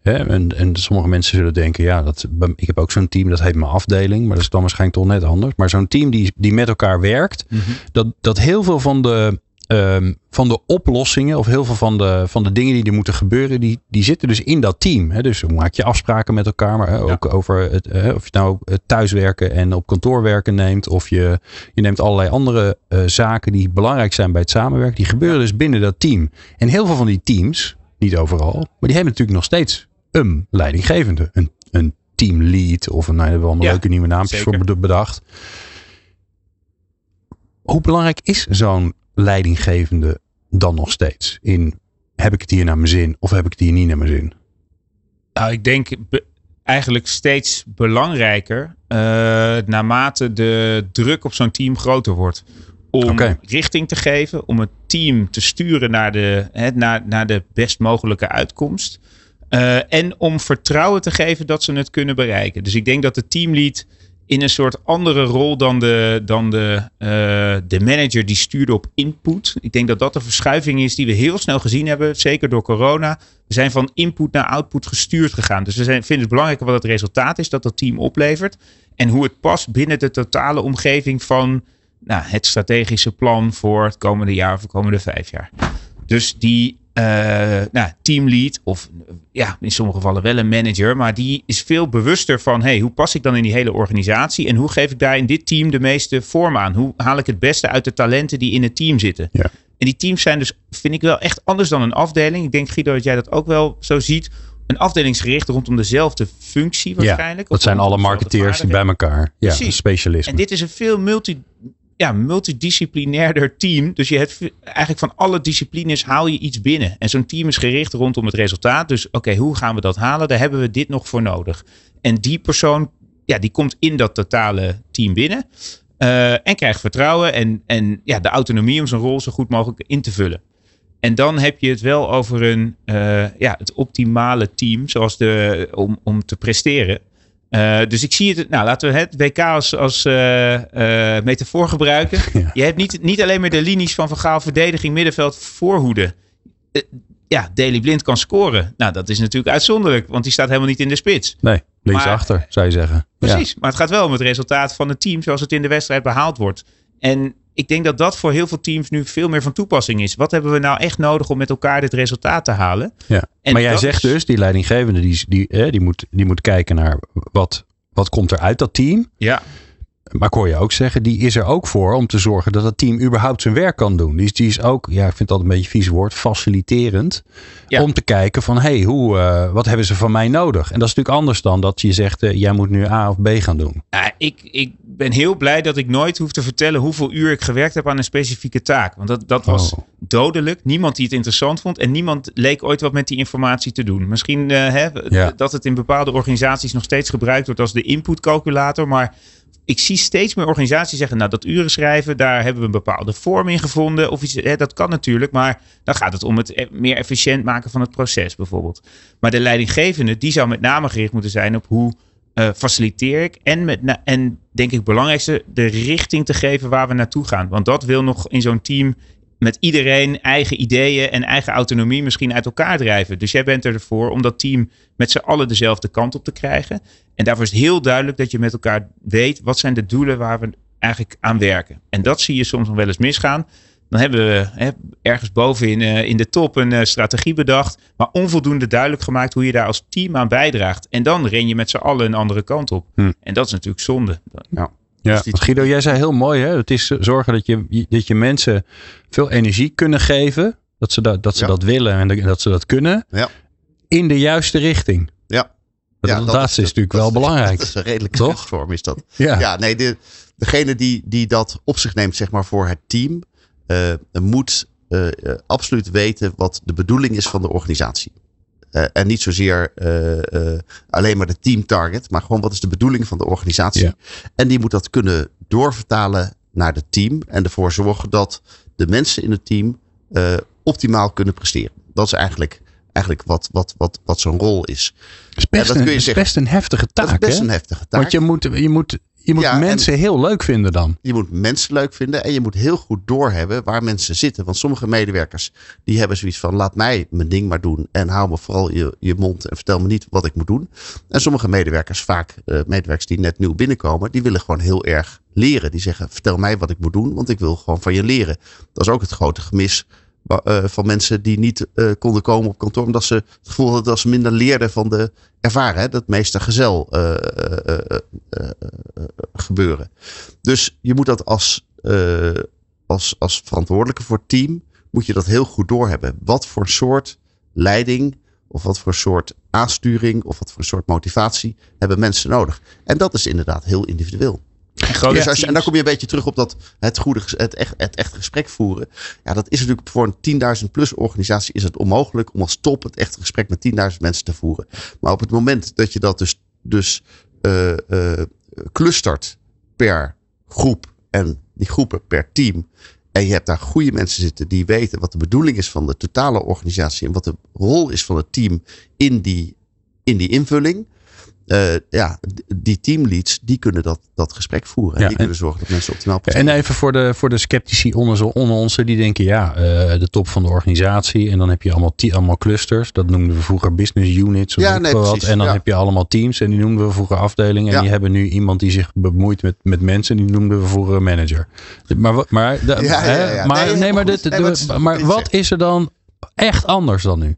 Hè, en, en sommige mensen zullen denken, ja, dat, ik heb ook zo'n team, dat heet mijn afdeling, maar dat is dan waarschijnlijk toch net anders. Maar zo'n team die, die met elkaar werkt, mm -hmm. dat, dat heel veel van de Um, van de oplossingen of heel veel van de, van de dingen die er moeten gebeuren, die, die zitten dus in dat team. Hè? Dus hoe maak je afspraken met elkaar, maar hè, ook ja. over het, hè, of je nou het thuiswerken en op kantoor werken neemt, of je, je neemt allerlei andere uh, zaken die belangrijk zijn bij het samenwerken, die gebeuren ja. dus binnen dat team. En heel veel van die teams, niet overal, maar die hebben natuurlijk nog steeds een leidinggevende, een, een teamlead of een, nou, hebben we allemaal ja, leuke nieuwe naampjes voor bedacht. Hoe belangrijk is zo'n leidinggevende dan nog steeds? In heb ik het hier naar mijn zin of heb ik het hier niet naar mijn zin? Nou, ik denk eigenlijk steeds belangrijker uh, naarmate de druk op zo'n team groter wordt. Om okay. richting te geven, om het team te sturen naar de, hè, naar, naar de best mogelijke uitkomst. Uh, en om vertrouwen te geven dat ze het kunnen bereiken. Dus ik denk dat de teamlead in een soort andere rol dan de, dan de, uh, de manager die stuurde op input. Ik denk dat dat de verschuiving is die we heel snel gezien hebben, zeker door corona. We zijn van input naar output gestuurd gegaan. Dus we zijn, vinden het belangrijker wat het resultaat is dat dat team oplevert. En hoe het past binnen de totale omgeving van nou, het strategische plan voor het komende jaar of de komende vijf jaar. Dus die nou, teamlead of ja, in sommige gevallen wel een manager, maar die is veel bewuster van hey, hoe pas ik dan in die hele organisatie en hoe geef ik daar in dit team de meeste vorm aan? Hoe haal ik het beste uit de talenten die in het team zitten? Ja. En die teams zijn dus, vind ik wel echt anders dan een afdeling. Ik denk Guido dat jij dat ook wel zo ziet. Een afdelingsgericht rondom dezelfde functie waarschijnlijk. Ja, dat zijn alle marketeers bij elkaar. Ja, specialisten. En dit is een veel multi ja, multidisciplinairder team. Dus je hebt eigenlijk van alle disciplines haal je iets binnen. En zo'n team is gericht rondom het resultaat. Dus oké, hoe gaan we dat halen? Daar hebben we dit nog voor nodig. En die persoon, ja, die komt in dat totale team binnen. Uh, en krijgt vertrouwen en, en ja, de autonomie om zijn rol zo goed mogelijk in te vullen. En dan heb je het wel over een, uh, ja, het optimale team zoals de, om, om te presteren. Uh, dus ik zie het, nou laten we het WK als, als uh, uh, metafoor gebruiken. Ja. Je hebt niet, niet alleen maar de linies van vergaal verdediging, middenveld, voorhoede. ja, Daily Blind kan scoren. Nou, dat is natuurlijk uitzonderlijk, want die staat helemaal niet in de spits. Nee, linksachter zou je zeggen. Precies, ja. maar het gaat wel om het resultaat van het team zoals het in de wedstrijd behaald wordt. En ik denk dat dat voor heel veel teams nu veel meer van toepassing is. Wat hebben we nou echt nodig om met elkaar dit resultaat te halen? Ja. maar jij zegt dus, die leidinggevende, die, die, die, moet, die moet kijken naar wat, wat komt er uit dat team. Ja. Maar ik hoor je ook zeggen, die is er ook voor om te zorgen dat het team überhaupt zijn werk kan doen. Die is, die is ook, ja, ik vind dat een beetje een vies woord, faciliterend. Ja. Om te kijken van, hé, hey, hoe, uh, wat hebben ze van mij nodig? En dat is natuurlijk anders dan dat je zegt, uh, jij moet nu A of B gaan doen. Ja, ik, ik ben heel blij dat ik nooit hoef te vertellen hoeveel uur ik gewerkt heb aan een specifieke taak. Want dat, dat was oh. dodelijk. Niemand die het interessant vond. En niemand leek ooit wat met die informatie te doen. Misschien uh, hè, ja. dat het in bepaalde organisaties nog steeds gebruikt wordt als de inputcalculator. Maar ik zie steeds meer organisaties zeggen, nou dat uren schrijven, daar hebben we een bepaalde vorm in gevonden. Of iets, hè, dat kan natuurlijk, maar dan gaat het om het e- meer efficiënt maken van het proces bijvoorbeeld. Maar de leidinggevende, die zou met name gericht moeten zijn op hoe uh, faciliteer ik. En, met, en denk ik belangrijkste, de richting te geven waar we naartoe gaan. Want dat wil nog in zo'n team met iedereen eigen ideeën en eigen autonomie misschien uit elkaar drijven. Dus jij bent ervoor om dat team met z'n allen dezelfde kant op te krijgen. En daarvoor is het heel duidelijk dat je met elkaar weet wat zijn de doelen waar we eigenlijk aan werken. En dat zie je soms nog wel eens misgaan. Dan hebben we hè, ergens boven in, uh, in de top een uh, strategie bedacht, maar onvoldoende duidelijk gemaakt hoe je daar als team aan bijdraagt. En dan ren je met z'n allen een andere kant op. Hm. En dat is natuurlijk zonde. Ja. Ja, dus Guido, jij zei heel mooi, hè? het is zorgen dat je, dat je mensen veel energie kunnen geven, dat ze dat, dat, ze dat willen en dat ze dat kunnen, ja. in de juiste richting. Ja. Dat, ja, dat laatste is, is, natuurlijk wel belangrijk. Dat is een redelijke toch? vorm is dat. Ja, ja nee, de, degene die, die dat op zich neemt, zeg maar, voor het team, uh, moet uh, absoluut weten wat de bedoeling is van de organisatie. Uh, en niet zozeer uh, uh, alleen maar de team target, maar gewoon wat is de bedoeling van de organisatie. Ja. En die moet dat kunnen doorvertalen naar het team en ervoor zorgen dat de mensen in het team optimaal kunnen presteren. Dat is eigenlijk, eigenlijk wat, wat, wat, wat zo'n rol is. Het is best, een, is best een heftige taak. Dat is best hè? een heftige taak. Want je moet, je moet je moet ja, mensen heel leuk vinden dan. Je moet mensen leuk vinden en je moet heel goed doorhebben waar mensen zitten. Want sommige medewerkers die hebben zoiets van laat mij mijn ding maar doen en hou me vooral je, je mond en vertel me niet wat ik moet doen. En sommige medewerkers, vaak uh, medewerkers die net nieuw binnenkomen, die willen gewoon heel erg leren. Die zeggen vertel mij wat ik moet doen, want ik wil gewoon van je leren. Dat is ook het grote gemis uh, van mensen die niet uh, konden komen op kantoor. Omdat ze het gevoel hadden dat ze minder leerden van de ervaren. Hè, dat meeste gezel uh, gebeuren. Dus je moet dat als, als, als verantwoordelijke voor het team. Moet je dat heel goed doorhebben. Wat voor soort leiding. Of wat voor soort aansturing. Of wat voor soort motivatie hebben mensen nodig. En dat is inderdaad heel individueel. En, dus als, en dan kom je een beetje terug op dat het goede, het echt, het echt gesprek voeren. Ja, dat is natuurlijk voor een 10.000 plus organisatie is het onmogelijk om als top het echte gesprek met 10.000 mensen te voeren. Maar op het moment dat je dat dus, dus uh, uh, clustert per groep en die groepen per team. En je hebt daar goede mensen zitten die weten wat de bedoeling is van de totale organisatie en wat de rol is van het team in die, in die invulling uh, ja, die teamleads, die kunnen dat, dat gesprek voeren. En ja, die kunnen zorgen dat mensen optimaal En even voor de, voor de sceptici onder, onder ons, die denken, ja, uh, de top van de organisatie. En dan heb je allemaal, allemaal clusters. Dat noemden we vroeger business units. Of ja, nee, wat. En dan heb je allemaal teams. En die noemden we vroeger afdelingen. En die hebben nu iemand die zich bemoeit met, met mensen. Die noemden we vroeger manager. Maar, maar, de, hè, maar, nee, nee, maar, dit, nee, wat, maar wat is er dan echt anders dan nu?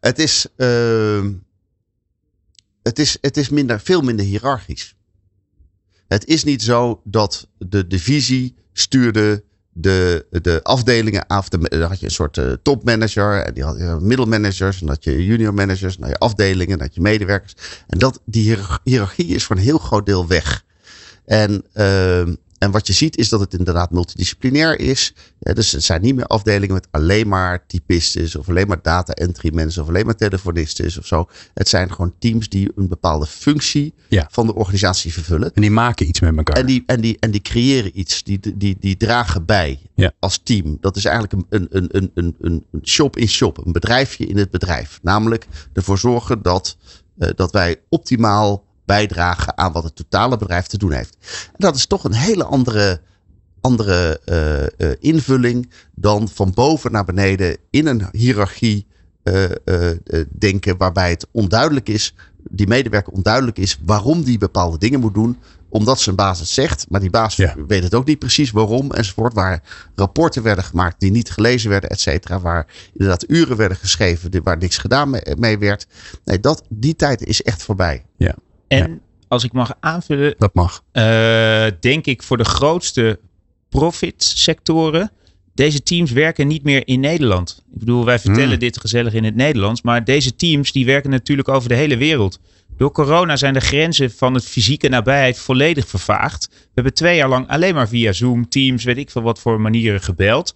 Het is... Uh, het is, het is minder, veel minder hiërarchisch. Het is niet zo dat de divisie stuurde de, de afdelingen af. Dan had je een soort uh, topmanager en die had je middelmanagers en dat je junior managers, en je afdelingen, dat je medewerkers. En dat, die hiërarchie is voor een heel groot deel weg. En uh, en wat je ziet is dat het inderdaad multidisciplinair is. Ja, dus het zijn niet meer afdelingen met alleen maar typisten of alleen maar data entry mensen of alleen maar telefonisten of zo. Het zijn gewoon teams die een bepaalde functie ja. van de organisatie vervullen. En die maken iets met elkaar. En die, en die, en die creëren iets. Die, die, die dragen bij ja. als team. Dat is eigenlijk een, een, een, een, een shop in shop. Een bedrijfje in het bedrijf. Namelijk ervoor zorgen dat, uh, dat wij optimaal bijdragen aan wat het totale bedrijf te doen heeft. En dat is toch een hele andere, andere uh, uh, invulling dan van boven naar beneden in een hiërarchie uh, denken waarbij het onduidelijk is, die medewerker onduidelijk is waarom die bepaalde dingen moet doen omdat zijn baas het zegt, maar die baas ja. weet het ook niet precies waarom enzovoort. Waar rapporten werden gemaakt die niet gelezen werden, et cetera. Waar inderdaad uren werden geschreven waar niks gedaan mee, mee werd. Nee, dat, die tijd is echt voorbij. Ja. En als ik mag aanvullen. Dat mag. Uh, denk ik voor de grootste profitsectoren. Deze teams werken niet meer in Nederland. Ik bedoel, wij vertellen hmm. dit gezellig in het Nederlands. Maar deze teams die werken natuurlijk over de hele wereld. Door corona zijn de grenzen van het fysieke nabijheid volledig vervaagd. We hebben twee jaar lang alleen maar via Zoom, Teams, weet ik veel wat voor manieren gebeld.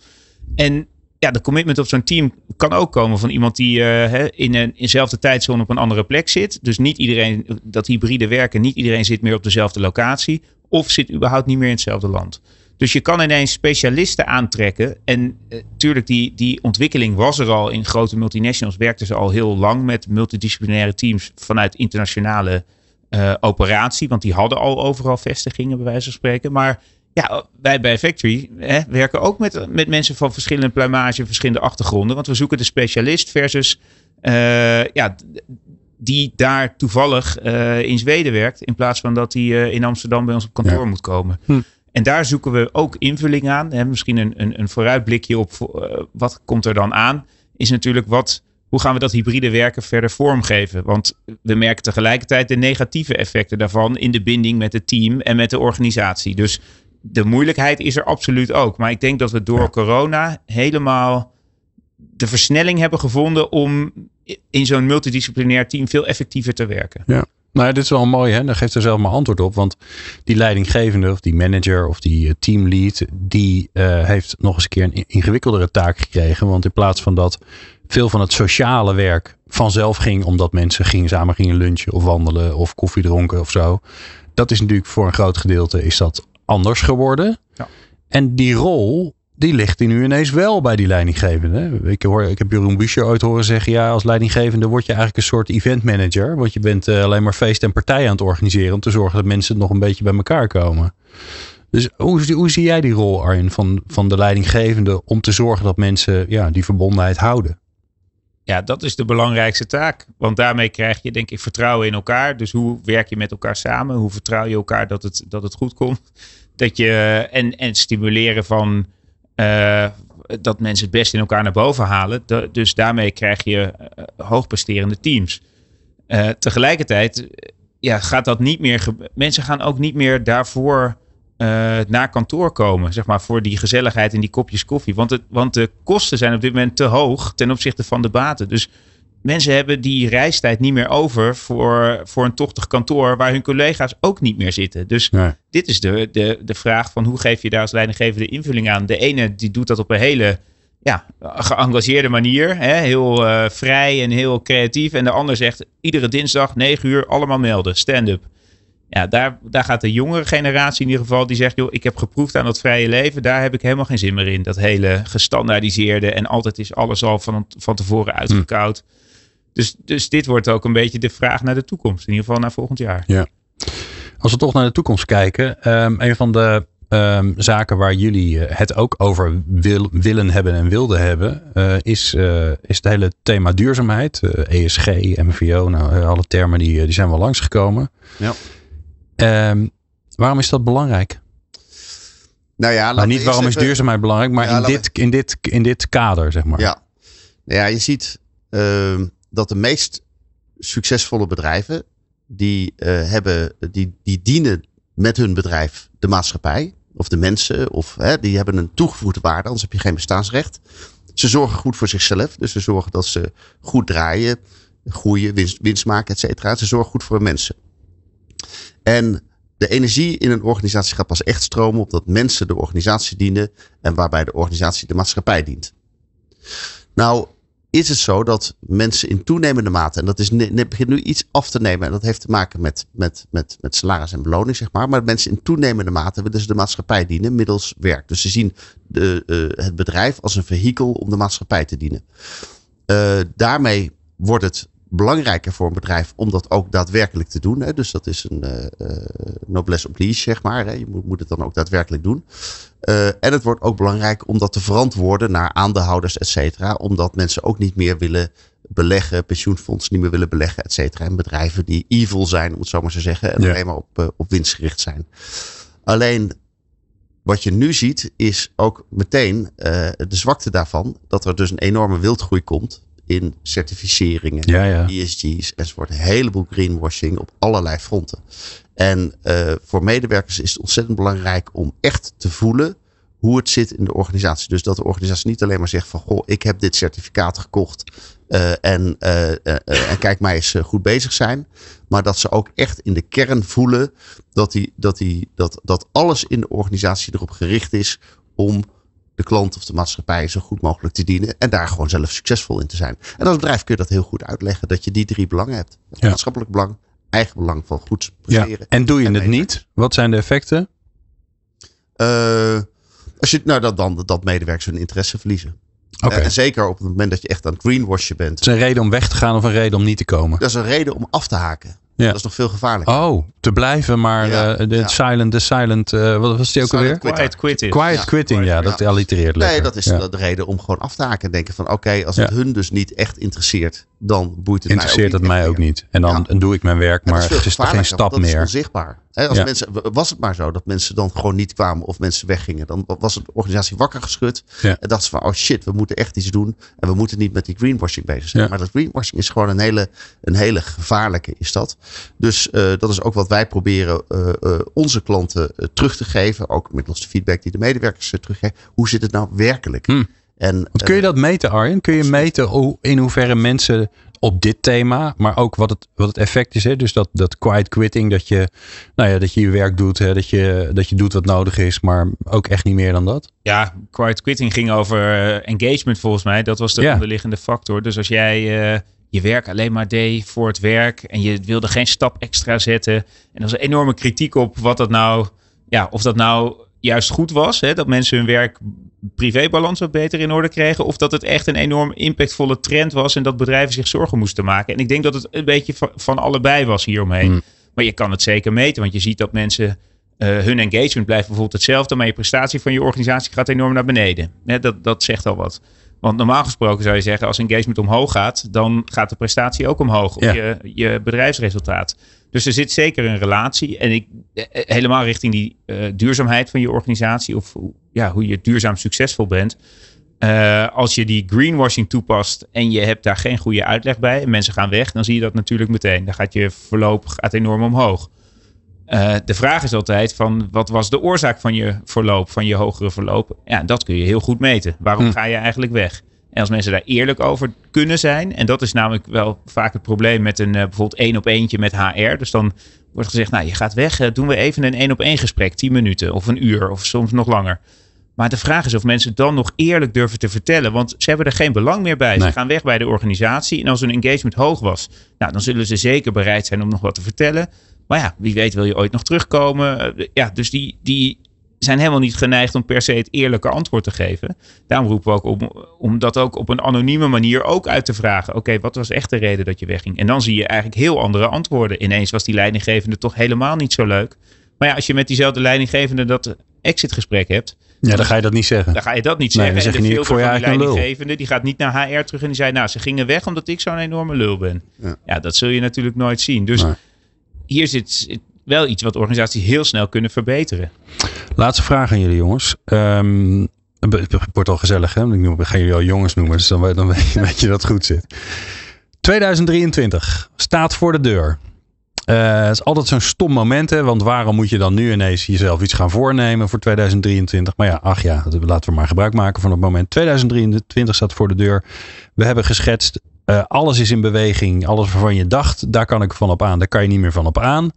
En ja, de commitment op zo'n team kan ook komen van iemand die uh, in een inzelfde tijdzone op een andere plek zit. Dus niet iedereen, dat hybride werken, niet iedereen zit meer op dezelfde locatie. of zit überhaupt niet meer in hetzelfde land. Dus je kan ineens specialisten aantrekken. En natuurlijk, uh, die, die ontwikkeling was er al in grote multinationals. Werkten ze al heel lang met multidisciplinaire teams vanuit internationale uh, operatie. Want die hadden al overal vestigingen, bij wijze van spreken. Maar ja, wij bij Factory hè, werken ook met, met mensen van verschillende pluimage, verschillende achtergronden. Want we zoeken de specialist versus uh, ja, die daar toevallig uh, in Zweden werkt. In plaats van dat hij uh, in Amsterdam bij ons op kantoor ja. moet komen. Hm. En daar zoeken we ook invulling aan. Hè, misschien een, een, een vooruitblikje op wat komt er dan aan. Is natuurlijk wat, hoe gaan we dat hybride werken verder vormgeven? Want we merken tegelijkertijd de negatieve effecten daarvan in de binding met het team en met de organisatie. Dus de moeilijkheid is er absoluut ook. Maar ik denk dat we door ja. corona helemaal de versnelling hebben gevonden om in zo'n multidisciplinair team veel effectiever te werken. Ja. Nou, dit is wel mooi, hè? Daar geeft er zelf maar antwoord op. Want die leidinggevende, of die manager, of die teamlead, die uh, heeft nog eens een keer een ingewikkeldere taak gekregen. Want in plaats van dat veel van het sociale werk vanzelf ging, omdat mensen gingen, samen gingen lunchen of wandelen of koffie dronken of zo. Dat is natuurlijk voor een groot gedeelte is dat anders geworden. Ja. En die rol, die ligt die nu ineens wel bij die leidinggevende. Ik, hoor, ik heb Jeroen Buescher ooit horen zeggen, ja, als leidinggevende word je eigenlijk een soort event manager. Want je bent uh, alleen maar feest en partijen aan het organiseren om te zorgen dat mensen nog een beetje bij elkaar komen. Dus hoe, hoe zie jij die rol, Arjen, van, van de leidinggevende om te zorgen dat mensen ja, die verbondenheid houden? Ja, dat is de belangrijkste taak. Want daarmee krijg je, denk ik, vertrouwen in elkaar. Dus hoe werk je met elkaar samen? Hoe vertrouw je elkaar dat het, dat het goed komt? Dat je, en, en stimuleren van uh, dat mensen het best in elkaar naar boven halen. Dus daarmee krijg je uh, hoogpresterende teams. Uh, tegelijkertijd ja, gaat dat niet meer. Mensen gaan ook niet meer daarvoor naar kantoor komen. Zeg maar voor die gezelligheid en die kopjes koffie. Want, het, want de kosten zijn op dit moment te hoog ten opzichte van de baten. Dus mensen hebben die reistijd niet meer over voor, voor een tochtig kantoor waar hun collega's ook niet meer zitten. Dus nee. dit is de, de, de vraag van hoe geef je daar als leidinggevende invulling aan. De ene die doet dat op een hele ja, geëngageerde manier, hè, heel uh, vrij en heel creatief. En de ander zegt iedere dinsdag 9 uur allemaal melden, stand-up. Ja, daar, daar gaat de jongere generatie in ieder geval, die zegt, joh, ik heb geproefd aan dat vrije leven, daar heb ik helemaal geen zin meer in. Dat hele gestandaardiseerde en altijd is alles al van, van tevoren uitgekoud. Hm. Dus, dus dit wordt ook een beetje de vraag naar de toekomst. In ieder geval naar volgend jaar. Ja. Als we toch naar de toekomst kijken. Um, een van de um, zaken waar jullie het ook over wil, willen hebben en wilden hebben. Uh, is, uh, is het hele thema duurzaamheid. Uh, ESG, MVO. Nou, alle termen die, die zijn wel langsgekomen. Ja. Um, waarom is dat belangrijk? Nou ja, nou, niet waarom is duurzaamheid belangrijk, maar ja, in, dit, in, dit, in dit kader, zeg maar. Ja, nou ja je ziet dat de meest succesvolle bedrijven, die, uh, hebben, die, die dienen met hun bedrijf de maatschappij of de mensen, of hè, die hebben een toegevoegde waarde, anders heb je geen bestaansrecht. Ze zorgen goed voor zichzelf, dus ze zorgen dat ze goed draaien, groeien, winst, winst maken, et cetera. Ze zorgen goed voor de mensen. En de energie in een organisatie gaat pas echt stromen op dat mensen de organisatie dienen en waarbij de organisatie de maatschappij dient. Nou, is het zo dat mensen in toenemende mate, en dat is begint nu iets af te nemen, en dat heeft te maken met, met, met, met salaris en beloning, zeg maar. Maar mensen in toenemende mate willen ze de maatschappij dienen middels werk. Dus ze zien de, uh, het bedrijf als een vehikel om de maatschappij te dienen. Uh, daarmee wordt het belangrijker voor een bedrijf om dat ook daadwerkelijk te doen. Hè. Dus dat is een uh, noblesse oblige, zeg maar. Hè. Je moet, moet, het dan ook daadwerkelijk doen. Uh, en het wordt ook belangrijk om dat te verantwoorden naar aandeelhouders, et cetera. Omdat mensen ook niet meer willen beleggen, pensioenfondsen niet meer willen beleggen, et cetera. En bedrijven die evil zijn, om het zo maar te zeggen. En ja. alleen maar op, uh, op winst gericht zijn. Alleen wat je nu ziet is ook meteen de zwakte daarvan. Dat er dus een enorme wildgroei komt in certificeringen, ja, ja. ESG's enzovoort. Een heleboel greenwashing op allerlei fronten. En uh, voor medewerkers is het ontzettend belangrijk om echt te voelen hoe het zit in de organisatie. Dus dat de organisatie niet alleen maar zegt van goh, ik heb dit certificaat gekocht uh, en, uh, en kijk mij eens goed bezig zijn. Maar dat ze ook echt in de kern voelen dat, die, dat, die, dat, dat alles in de organisatie erop gericht is om de klant of de maatschappij zo goed mogelijk te dienen. En daar gewoon zelf succesvol in te zijn. En als bedrijf kun je dat heel goed uitleggen. Dat je die drie belangen hebt. Ja. maatschappelijk belang, eigen belang van goed Ja. presteren. En doe je En het niet? Wat zijn de effecten? Eh, als je, nou, dat, dan dat medewerkers hun interesse verliezen. Eh, en zeker op het moment dat je echt aan het greenwashen bent. Het is een reden om weg te gaan of een reden om niet te komen? Dat is een reden om af te haken. Ja. Dat is nog veel gevaarlijker. Oh, te blijven, maar Ja, eh, de ja. silent, de silent, eh, wat was die ook Silent alweer? Quiet quit is. Quiet Ja, quitting, ja, dat ja. allitereert lekker. Nee, dat is Ja. de reden om gewoon af te haken. En denken van oké, als het Ja. hun dus niet echt interesseert, dan boeit het Interesseert het mij mij echt ook meer. niet. En dan doe ik mijn werk, maar het is toch geen stap want dat meer. is onzichtbaar. Hè, als Ja. mensen, was het maar zo dat mensen dan gewoon niet kwamen of mensen weggingen, dan was de organisatie wakker geschud. Ja. En dachten ze van, oh shit, we moeten echt iets doen. En we moeten niet met die greenwashing bezig zijn. Ja. Maar dat greenwashing is gewoon een hele, een hele gevaarlijke, is dat. Dus eh, dat is ook wat wij proberen eh, eh, onze klanten terug te geven. Ook middels de feedback die de medewerkers teruggeven. Hoe zit het nou werkelijk? Hm. En, Want kun je dat meten, Arjen? Kun je meten hoe, in hoeverre mensen op dit thema, maar ook wat het, wat het effect is. Hè? Dus dat, dat quiet quitting, dat je, nou ja, dat je je werk doet, hè? Dat, je, dat je doet wat nodig is, maar ook echt niet meer dan dat. Ja, quiet quitting ging over eh, engagement volgens mij. Dat was de Ja. onderliggende factor. Dus als jij eh, je werk alleen maar deed voor het werk en je wilde geen stap extra zetten. En er was een enorme kritiek op wat dat nou, ja, of dat nou juist goed was. Hè? Dat mensen hun werk privébalans wat beter in orde kregen. Of dat het echt een enorm impactvolle trend was en dat bedrijven zich zorgen moesten maken. En ik denk dat het een beetje van, van allebei was hieromheen. Hmm. Maar je kan het zeker meten, want je ziet dat mensen eh, hun engagement blijft bijvoorbeeld hetzelfde, maar je prestatie van je organisatie gaat enorm naar beneden. Hè, dat, dat zegt al wat. Want normaal gesproken zou je zeggen, als engagement omhoog gaat, dan gaat de prestatie ook omhoog op Ja. je, je bedrijfsresultaat. Dus er zit zeker een relatie. En ik, eh, helemaal richting die eh, duurzaamheid van je organisatie, of hoe- ja, hoe je duurzaam succesvol bent. Eh, als je die greenwashing toepast en je hebt daar geen goede uitleg bij, en mensen gaan weg, dan zie je dat natuurlijk meteen. Dan gaat je verloop gaat enorm omhoog. Eh, de vraag is altijd van wat was de oorzaak van je verloop, van je hogere verloop? Ja, dat kun je heel goed meten. Waarom Hm. ga je eigenlijk weg? En als mensen daar eerlijk over kunnen zijn, en dat is namelijk wel vaak het probleem met een eh, bijvoorbeeld één op eentje met HR. Dus dan wordt gezegd, nou je gaat weg, eh, doen we even een één op één gesprek, 10 minuten of een uur of soms nog langer. Maar de vraag is of mensen dan nog eerlijk durven te vertellen. Want ze hebben er geen belang meer bij. Nee. Ze gaan weg bij de organisatie. En als hun engagement hoog was, nou, dan zullen ze zeker bereid zijn om nog wat te vertellen. Maar ja, wie weet wil je ooit nog terugkomen. Eh, Ja, dus die, die zijn helemaal niet geneigd om per se het eerlijke antwoord te geven. Daarom roepen we ook om, om dat ook op een anonieme manier ook uit te vragen. Oké, wat was echt de reden dat je wegging? En dan zie je eigenlijk heel andere antwoorden. Ineens was die leidinggevende toch helemaal niet zo leuk. Maar ja, als je met diezelfde leidinggevende dat exitgesprek hebt, Ja, dan ga je dat niet zeggen. dan ga je dat niet Nee, zeggen. dan zeg en je de niet, ik van die leidinggevende, die gaat niet naar HR terug en die zei, nou, ze gingen weg omdat ik zo'n enorme lul ben. Ja. Ja. dat zul je natuurlijk nooit zien. Dus Nee. Hier zit wel iets wat organisaties heel snel kunnen verbeteren. Laatste vraag aan jullie jongens. Ehm, het wordt al gezellig, hè? Ik ga jullie al jongens noemen, dus dan, weet- dan weet je dat het goed zit. 2023 staat voor de deur. Eh, het is altijd zo'n stom moment, hè? Want waarom moet je dan nu ineens jezelf iets gaan voornemen voor 2023? Maar ja, ach ja, laten we maar gebruik maken van het moment. 2023 staat voor de deur. We hebben geschetst, eh, alles is in beweging. Alles waarvan je dacht, daar kan ik van op aan. Daar kan je niet meer van op aan.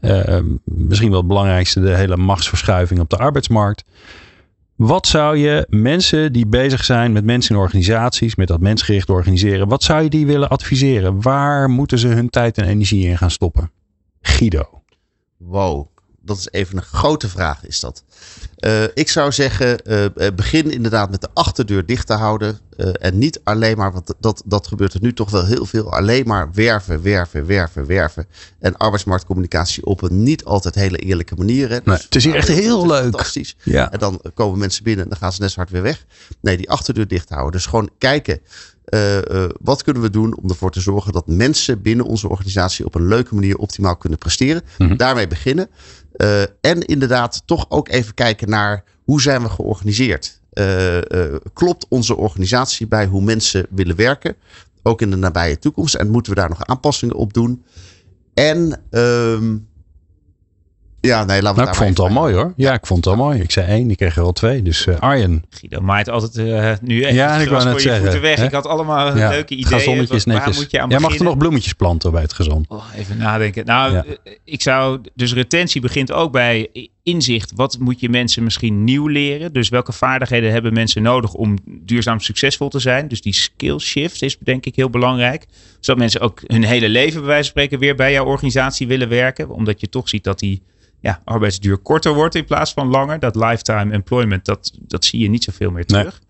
Eh, misschien wel het belangrijkste, de hele machtsverschuiving op de arbeidsmarkt. Wat zou je mensen die bezig zijn met mensen in organisaties, met dat mensgericht organiseren, wat zou je die willen adviseren? Waar moeten ze hun tijd en energie in gaan stoppen? Guido. Wow, dat is even een grote vraag, is dat. Eh, ik zou zeggen, eh, eh, begin inderdaad met de achterdeur dicht te houden. en niet alleen maar, want dat, dat gebeurt er nu toch wel heel veel, alleen maar werven, werven, werven, werven. En arbeidsmarktcommunicatie op een niet altijd hele eerlijke manier. Hè. Nee, het is hier echt heel leuk. Fantastisch. Ja. En dan komen mensen binnen en dan gaan ze net zo hard weer weg. Nee, die achterdeur dicht houden. Dus gewoon kijken, eh, eh, wat kunnen we doen om ervoor te zorgen dat mensen binnen onze organisatie op een leuke manier optimaal kunnen presteren. Mhm. Daarmee beginnen. Eh, en inderdaad toch ook even kijken naar hoe zijn we georganiseerd. Eh, eh, klopt onze organisatie bij hoe mensen willen werken? Ook in de nabije toekomst. En moeten we daar nog aanpassingen op doen? En ehm, Ja, nee, we nou, ik vond het al mooi hoor. Ja, ik vond het al mooi. Ik zei één, ik kreeg er al twee. Dus uh, Arjen. Guido maait altijd uh, nu echt ja, ik wou net zeggen, weg. Hè? Ik had allemaal ja, leuke ideeën. Gazonnetjes netjes. Moet je aan Jij mag er nog bloemetjes planten bij het gezond. Oh, even nadenken. Nou, ja. ik zou... Dus retentie begint ook bij inzicht. Wat moet je mensen misschien nieuw leren? Dus welke vaardigheden hebben mensen nodig om duurzaam succesvol te zijn? Dus die skill shift is denk ik heel belangrijk. Zodat mensen ook hun hele leven bij wijze van spreken weer bij jouw organisatie willen werken. Omdat je toch ziet dat die ja, arbeidsduur korter wordt in plaats van langer. Dat lifetime employment, dat, dat zie je niet zoveel meer terug. Nee.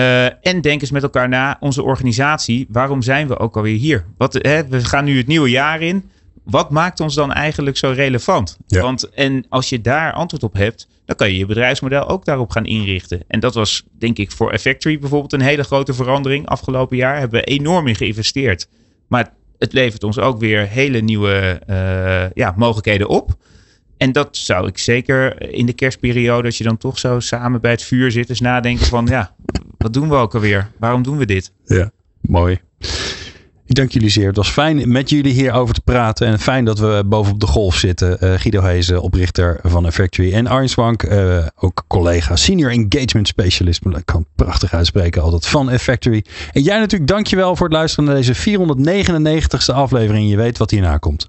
Uh, en denk eens met elkaar na, onze organisatie, waarom zijn we ook alweer hier? Wat, hè, we gaan nu het nieuwe jaar in. Wat maakt ons dan eigenlijk zo relevant? Ja. Want en als je daar antwoord op hebt, dan kan je je bedrijfsmodel ook daarop gaan inrichten. En dat was, denk ik, voor Effectory bijvoorbeeld een hele grote verandering. Afgelopen jaar hebben we enorm in geïnvesteerd. Maar het levert ons ook weer hele nieuwe uh, ja, mogelijkheden op. En dat zou ik zeker in de kerstperiode, als je dan toch zo samen bij het vuur zit, eens nadenken van ja, wat doen we ook alweer? Waarom doen we dit? Ja, mooi. Ik dank jullie zeer. Het was fijn met jullie hierover te praten. En fijn dat we bovenop de golf zitten. Uh, Guido Hezen, oprichter van Effectory. En Arjen Swank, uh, ook collega, senior engagement specialist. Ik kan prachtig uitspreken altijd van Effectory. En jij natuurlijk, dankjewel voor het luisteren naar deze 499ste aflevering. Je weet wat hierna komt.